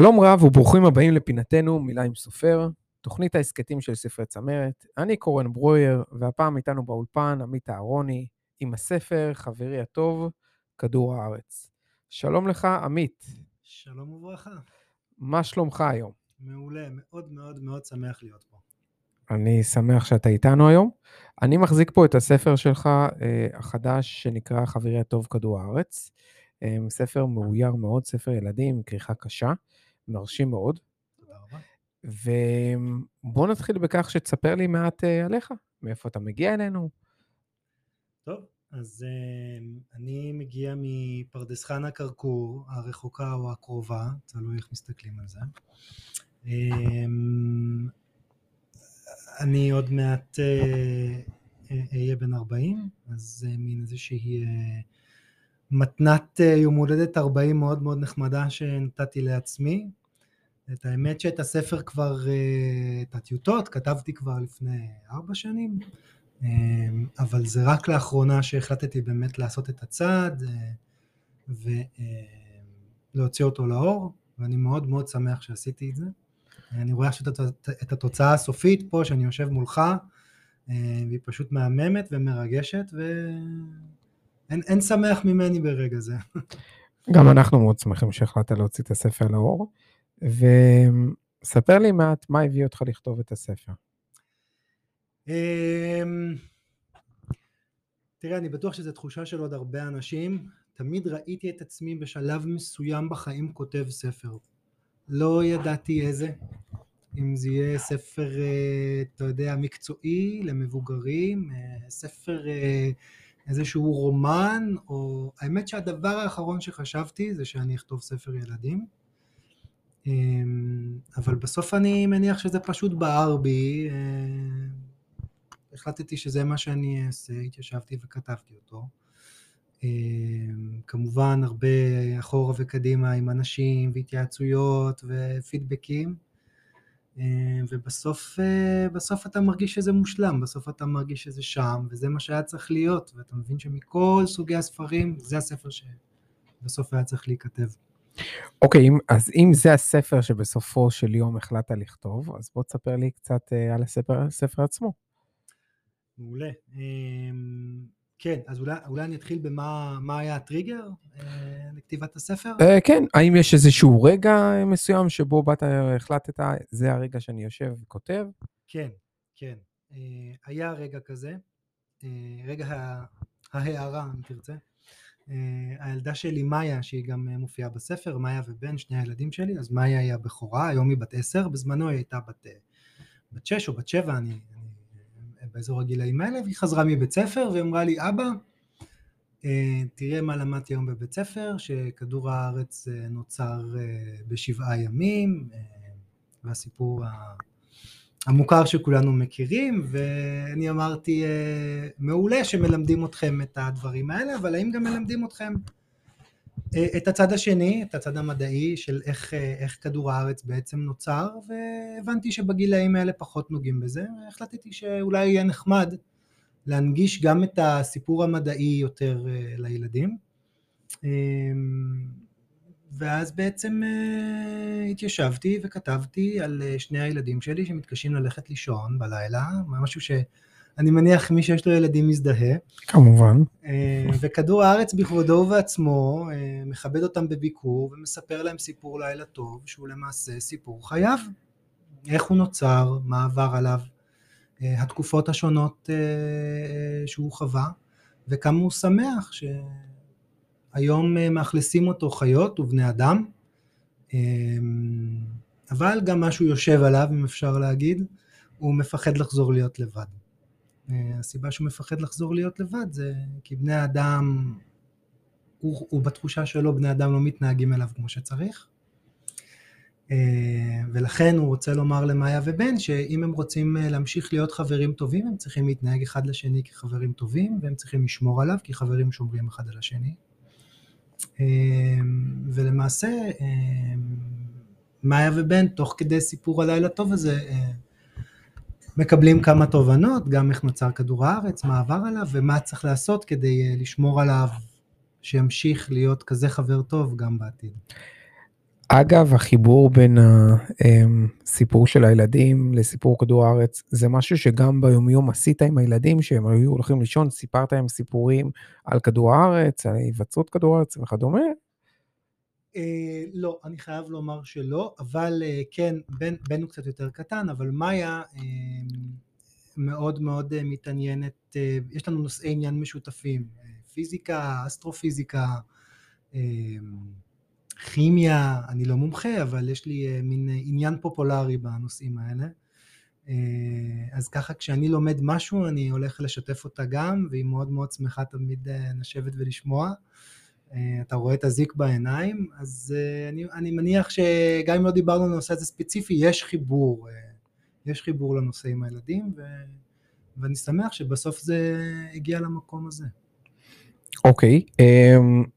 שלום רב וברוכים הבאים לפינתנו מילה עם סופר, תוכנית ההסכתים של ספרי צמרת. אני קורן ברויר, והפעם איתנו באולפן עמית אהרוני, עם הספר חברי הטוב, כדור הארץ. שלום לך, עמית. שלום וברכה. מה שלומך היום? מעולה, מאוד מאוד מאוד שמח להיות פה. אני שמח שאתה איתנו היום. אני מחזיק פה את הספר שלך אה, החדש, שנקרא חברי הטוב, כדור הארץ. אה, ספר מאויר מאוד, ספר ילדים עם כריכה קשה, מרשים מאוד. ובוא נתחיל בכך שתספר לי מעט אה, עליך, מאיפה אתה מגיע אלינו. טוב, אז אה, אני מגיע מפרדס חנה כרכור, הרחוקה או הקרובה, תלוי איך מסתכלים על זה. אה, אני עוד מעט אה, אה, אהיה בן 40, אז זה מין איזושהי מתנת יום הולדת 40 מאוד מאוד נחמדה שנתתי לעצמי. את האמת שאת הספר כבר, אה, את הטיוטות, כתבתי כבר לפני ארבע שנים, אה, אבל זה רק לאחרונה שהחלטתי באמת לעשות את הצעד ולהוציא אותו לאור, ואני מאוד מאוד שמח שעשיתי את זה. אני רואה עכשיו את התוצאה הסופית פה, שאני יושב מולך, והיא פשוט מהממת ומרגשת, ואין שמח ממני ברגע זה. גם אנחנו מאוד שמחים שהחלטת להוציא את הספר לאור. וספר לי מעט מה הביא אותך לכתוב את הספר. אמ, תראה, אני בטוח שזו תחושה של עוד הרבה אנשים. תמיד ראיתי את עצמי בשלב מסוים בחיים כותב ספר. לא ידעתי איזה. אם זה יהיה ספר, אה, אתה יודע, מקצועי למבוגרים, אה, ספר אה, איזשהו רומן, או... האמת שהדבר האחרון שחשבתי זה שאני אכתוב ספר ילדים. אמ, אבל בסוף אני מניח שזה פשוט בער בי, אה, החלטתי שזה מה שאני אעשה, התיישבתי וכתבתי אותו. אמ, כמובן הרבה אחורה וקדימה עם אנשים והתייעצויות ופידבקים, אמ, ובסוף אה, בסוף אתה מרגיש שזה מושלם, בסוף אתה מרגיש שזה שם, וזה מה שהיה צריך להיות, ואתה מבין שמכל סוגי הספרים זה הספר שבסוף היה צריך להיכתב. אוקיי, אז אם זה הספר שבסופו של יום החלטת לכתוב, אז בוא תספר לי קצת אה, על הספר, הספר עצמו. מעולה. אמ, כן, אז אולי, אולי אני אתחיל במה היה הטריגר אה, לכתיבת הספר? אה, כן, האם יש איזשהו רגע מסוים שבו באת, החלטת, זה הרגע שאני יושב וכותב? כן, כן. היה רגע כזה, רגע ההערה, אם תרצה. אה, הילדה שלי מאיה, שהיא גם אה, מופיעה בספר, מאיה ובן, שני הילדים שלי, אז מאיה היא הבכורה, היום היא בת עשר, בזמנו היא הייתה בת, אה, בת שש או בת שבע, אני, אני באזור הגילאים האלה, והיא חזרה מבית ספר ואמרה לי, אבא, תראה מה למדתי היום בבית ספר, שכדור הארץ נוצר בשבעה ימים, והסיפור המוכר שכולנו מכירים, ואני אמרתי, אה, מעולה שמלמדים אתכם את הדברים האלה, אבל האם גם מלמדים אתכם אה, את הצד השני, את הצד המדעי של איך, אה, איך כדור הארץ בעצם נוצר, והבנתי שבגילאים האלה פחות נוגעים בזה, והחלטתי שאולי יהיה נחמד להנגיש גם את הסיפור המדעי יותר לילדים. ואז בעצם uh, התיישבתי וכתבתי על uh, שני הילדים שלי שמתקשים ללכת לישון בלילה, משהו שאני מניח מי שיש לו ילדים מזדהה. כמובן. Uh, וכדור הארץ בכבודו ובעצמו uh, מכבד אותם בביקור ומספר להם סיפור לילה טוב, שהוא למעשה סיפור חייו. איך הוא נוצר, מה עבר עליו, uh, התקופות השונות uh, שהוא חווה, וכמה הוא שמח ש... היום אה, מאכלסים אותו חיות ובני אדם, אמ, אבל גם משהו יושב עליו, אם אפשר להגיד, הוא מפחד לחזור להיות לבד. אה, הסיבה שהוא מפחד לחזור להיות לבד זה כי בני האדם, הוא, הוא בתחושה שלו, בני אדם לא מתנהגים אליו כמו שצריך. אה, ולכן הוא רוצה לומר למאיה ובן שאם הם רוצים להמשיך להיות חברים טובים, הם צריכים להתנהג אחד לשני כחברים טובים, והם צריכים לשמור עליו כי חברים שומרים אחד על השני. אמ, ולמעשה אמ, מאיה ובן תוך כדי סיפור הלילה טוב הזה אה, מקבלים כמה תובנות, גם איך נוצר כדור הארץ, מה עבר עליו ומה צריך לעשות כדי אה, לשמור עליו שימשיך להיות כזה חבר טוב גם בעתיד. אגב, החיבור בין הסיפור של הילדים לסיפור כדור הארץ, זה משהו שגם ביומיום עשית עם הילדים, שהם היו הולכים לישון, סיפרת להם סיפורים על כדור הארץ, על היווצרות כדור הארץ וכדומה? אה, לא, אני חייב לומר שלא, אבל אה, כן, בן, הוא קצת יותר קטן, אבל מאיה אה, מאוד מאוד מתעניינת, יש לנו נושאי עניין משותפים, פיזיקה, אסטרופיזיקה, כימיה, אני לא מומחה, אבל יש לי מין עניין פופולרי בנושאים האלה. אז ככה כשאני לומד משהו אני הולך לשתף אותה גם, והיא מאוד מאוד שמחה תמיד לשבת ולשמוע. אה, אתה רואה את הזיק בעיניים, אז אה, אני, אני מניח שגם אם לא דיברנו על הנושא הזה ספציפי, יש חיבור, אה, יש חיבור לנושא עם הילדים, ו, ואני שמח שבסוף זה הגיע למקום הזה. אוקיי, okay, um,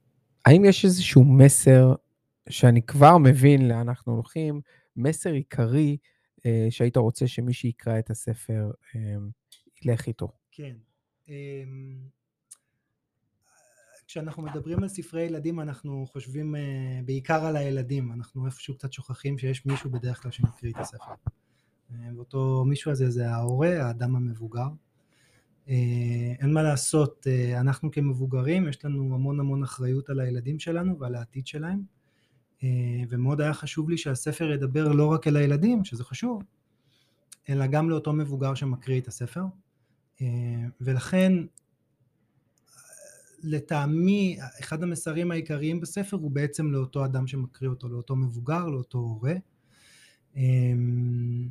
האם יש איזשהו מסר שאני כבר מבין לאן אנחנו הולכים, מסר עיקרי uh, שהיית רוצה שמי שיקרא את הספר um, ילך איתו? כן. Um, כשאנחנו מדברים על ספרי ילדים אנחנו חושבים uh, בעיקר על הילדים, אנחנו איפשהו קצת שוכחים שיש מישהו בדרך כלל שמקריא את הספר. Uh, ואותו מישהו הזה זה ההורה, האדם המבוגר. Uh, אין מה לעשות, אנחנו כמבוגרים יש לנו המון המון אחריות על הילדים שלנו ועל העתיד שלהם. Uh, ומאוד היה חשוב לי שהספר ידבר לא רק אל הילדים, שזה חשוב, אלא גם לאותו מבוגר שמקריא את הספר. Uh, ולכן לטעמי אחד המסרים העיקריים בספר הוא בעצם לאותו אדם שמקריא אותו, לאותו מבוגר, לאותו הורה. אמ,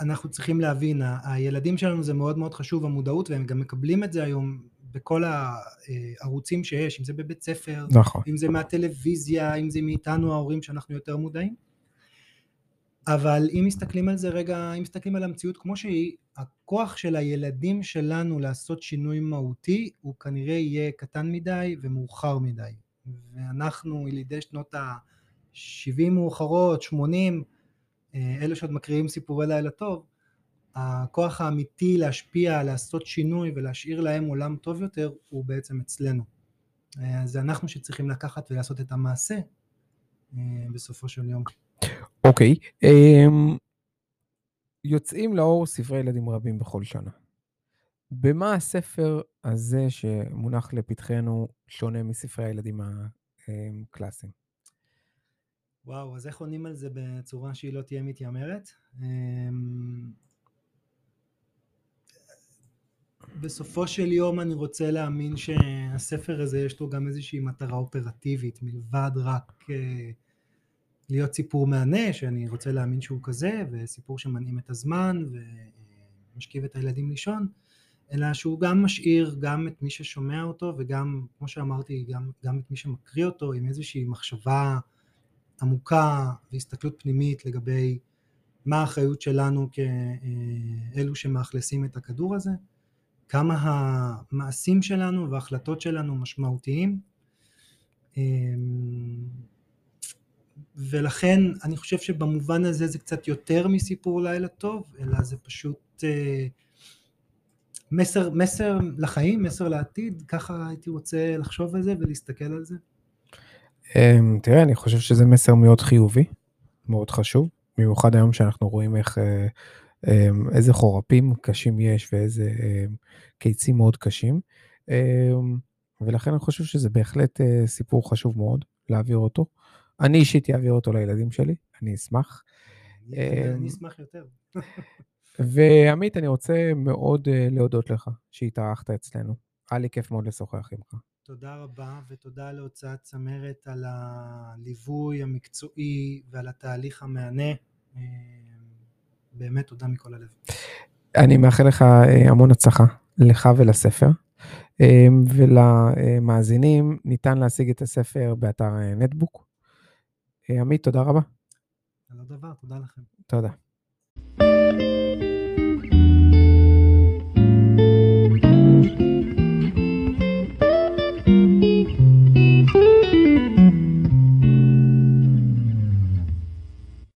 אנחנו צריכים להבין, הילדים שלנו זה מאוד מאוד חשוב המודעות והם גם מקבלים את זה היום בכל הערוצים שיש, אם זה בבית ספר, נכון. אם זה מהטלוויזיה, אם זה מאיתנו ההורים שאנחנו יותר מודעים. אבל אם מסתכלים על זה רגע, אם מסתכלים על המציאות כמו שהיא, הכוח של הילדים שלנו לעשות שינוי מהותי הוא כנראה יהיה קטן מדי ומאוחר מדי. ואנחנו ילידי שנות ה-70 מאוחרות, 80, אה, אלה שעוד מקריאים סיפורי לילה טוב, הכוח האמיתי להשפיע, לעשות שינוי ולהשאיר להם עולם טוב יותר הוא בעצם אצלנו. אה, זה אנחנו שצריכים לקחת ולעשות את המעשה אה, בסופו של יום. אוקיי, אמ, יוצאים לאור ספרי ילדים רבים בכל שנה. במה הספר הזה שמונח לפתחנו שונה מספרי הילדים הקלאסיים? וואו, אז איך עונים על זה בצורה שהיא לא תהיה מתיימרת? בסופו של יום אני רוצה להאמין שהספר הזה יש לו גם איזושהי מטרה אופרטיבית מלבד רק אה, להיות סיפור מהנה, שאני רוצה להאמין שהוא כזה, וסיפור שמנעים את הזמן ומשכיב את הילדים לישון, אלא שהוא גם משאיר גם את מי ששומע אותו וגם, כמו שאמרתי, גם, גם את מי שמקריא אותו עם איזושהי מחשבה עמוקה והסתכלות פנימית לגבי מה האחריות שלנו כאלו שמאכלסים את הכדור הזה, כמה המעשים שלנו וההחלטות שלנו משמעותיים. ולכן אני חושב שבמובן הזה זה קצת יותר מסיפור לילה טוב, אלא זה פשוט אה, מסר, מסר לחיים, מסר לעתיד, ככה הייתי רוצה לחשוב על זה ולהסתכל על זה. אמ, תראה, אני חושב שזה מסר מאוד חיובי, מאוד חשוב, במיוחד היום שאנחנו רואים איך, אה, אמ, איזה חורפים קשים יש ואיזה אמ, קיצים מאוד קשים. ולכן אני חושב שזה בהחלט אה, סיפור חשוב מאוד להעביר אותו. אני אישית אעביר אותו לילדים שלי, אני אשמח. אני אמ, אשמח יותר. ועמית, אני רוצה מאוד אה, להודות לך שהתארחת אצלנו. היה לי כיף מאוד לשוחח עמך. תודה רבה, ותודה להוצאת צמרת על הליווי המקצועי ועל התהליך המהנה. אמ, באמת תודה מכל הלב. אני מאחל לך אה, המון הצלחה, לך ולספר. אמ, ולמאזינים ניתן להשיג את הספר באתר אה, נטבוק. עמית, תודה רבה. על הדבר, תודה לכם. תודה.